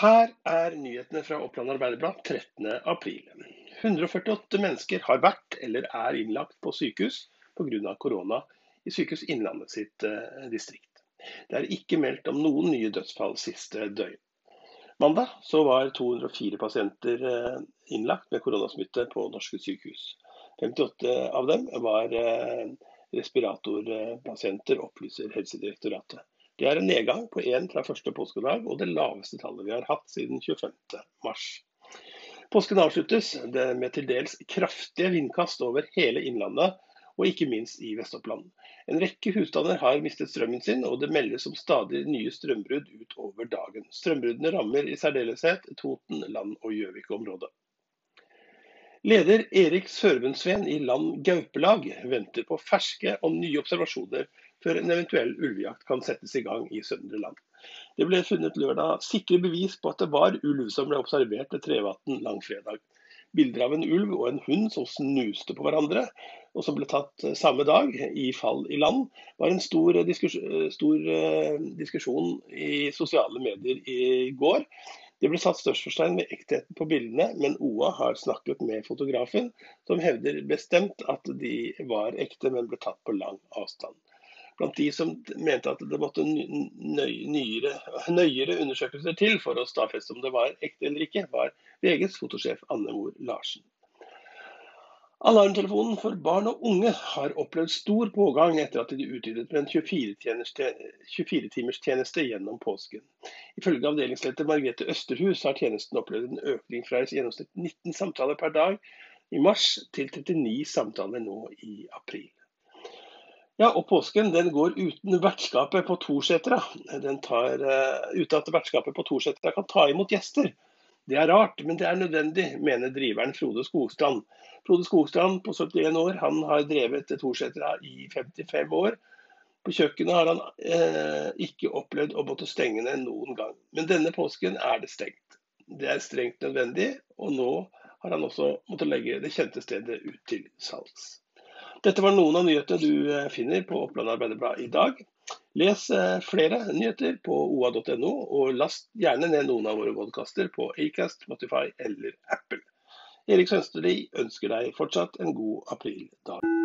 Her er nyhetene fra Oppland Arbeiderblad 13.4. 148 mennesker har vært eller er innlagt på sykehus pga. korona i Sykehus Innlandet sitt eh, distrikt. Det er ikke meldt om noen nye dødsfall siste døgn. Mandag var 204 pasienter eh, innlagt med koronasmitte på norske sykehus. 58 av dem var eh, respiratorpasienter, opplyser Helsedirektoratet. Det er en nedgang på én fra første påskedag, og det laveste tallet vi har hatt siden 25. mars. Påsken avsluttes med til dels kraftige vindkast over hele Innlandet, og ikke minst i Vest-Oppland. En rekke husstander har mistet strømmen sin, og det meldes om stadig nye strømbrudd utover dagen. Strømbruddene rammer i særdeleshet Toten, Land- og Gjøvik-området. Leder Erik Sørbundsveen i Land gaupelag venter på ferske og nye observasjoner før en eventuell ulvejakt kan settes i gang i Søndre Land. Det ble funnet lørdag sikre bevis på at det var ulv som ble observert ved Trevatn langfredag. Bilder av en ulv og en hund som snuste på hverandre, og som ble tatt samme dag i fall i land, var en stor, diskusjon, stor eh, diskusjon i sosiale medier i går. Det ble satt størstforstein ved ektheten på bildene, men OA har snakket med fotografen, som hevder bestemt at de var ekte, men ble tatt på lang avstand. Blant de som mente at det måtte nøyere, nøyere undersøkelser til for å stadfeste om det var ekte eller ikke, var VGs fotosjef Anne Mor Larsen. Alarmtelefonen for barn og unge har opplevd stor pågang etter at de utvidet med en 24-timerstjeneste gjennom påsken. Ifølge avdelingsleder Margrethe Østerhus har tjenesten opplevd en økning fra i gjennomsnitt 19 samtaler per dag i mars til 39 samtaler nå i april. Ja, og påsken den går uten vertskapet på Torsetra. Den tar uh, uten at vertskapet på Torsetra kan ta imot gjester. Det er rart, men det er nødvendig, mener driveren Frode Skogstrand. Frode Skogstrand på 71 år han har drevet Torsetra i 55 år. På kjøkkenet har han eh, ikke opplevd å måtte stenge ned noen gang. Men denne påsken er det stengt. Det er strengt nødvendig, og nå har han også måttet legge det kjente stedet ut til salgs. Dette var noen av nyhetene du eh, finner på Oppland Arbeiderblad i dag. Les eh, flere nyheter på oa.no, og last gjerne ned noen av våre podkaster på Acast, Spotify eller Apple. Erik Sønsterli ønsker deg fortsatt en god aprildag.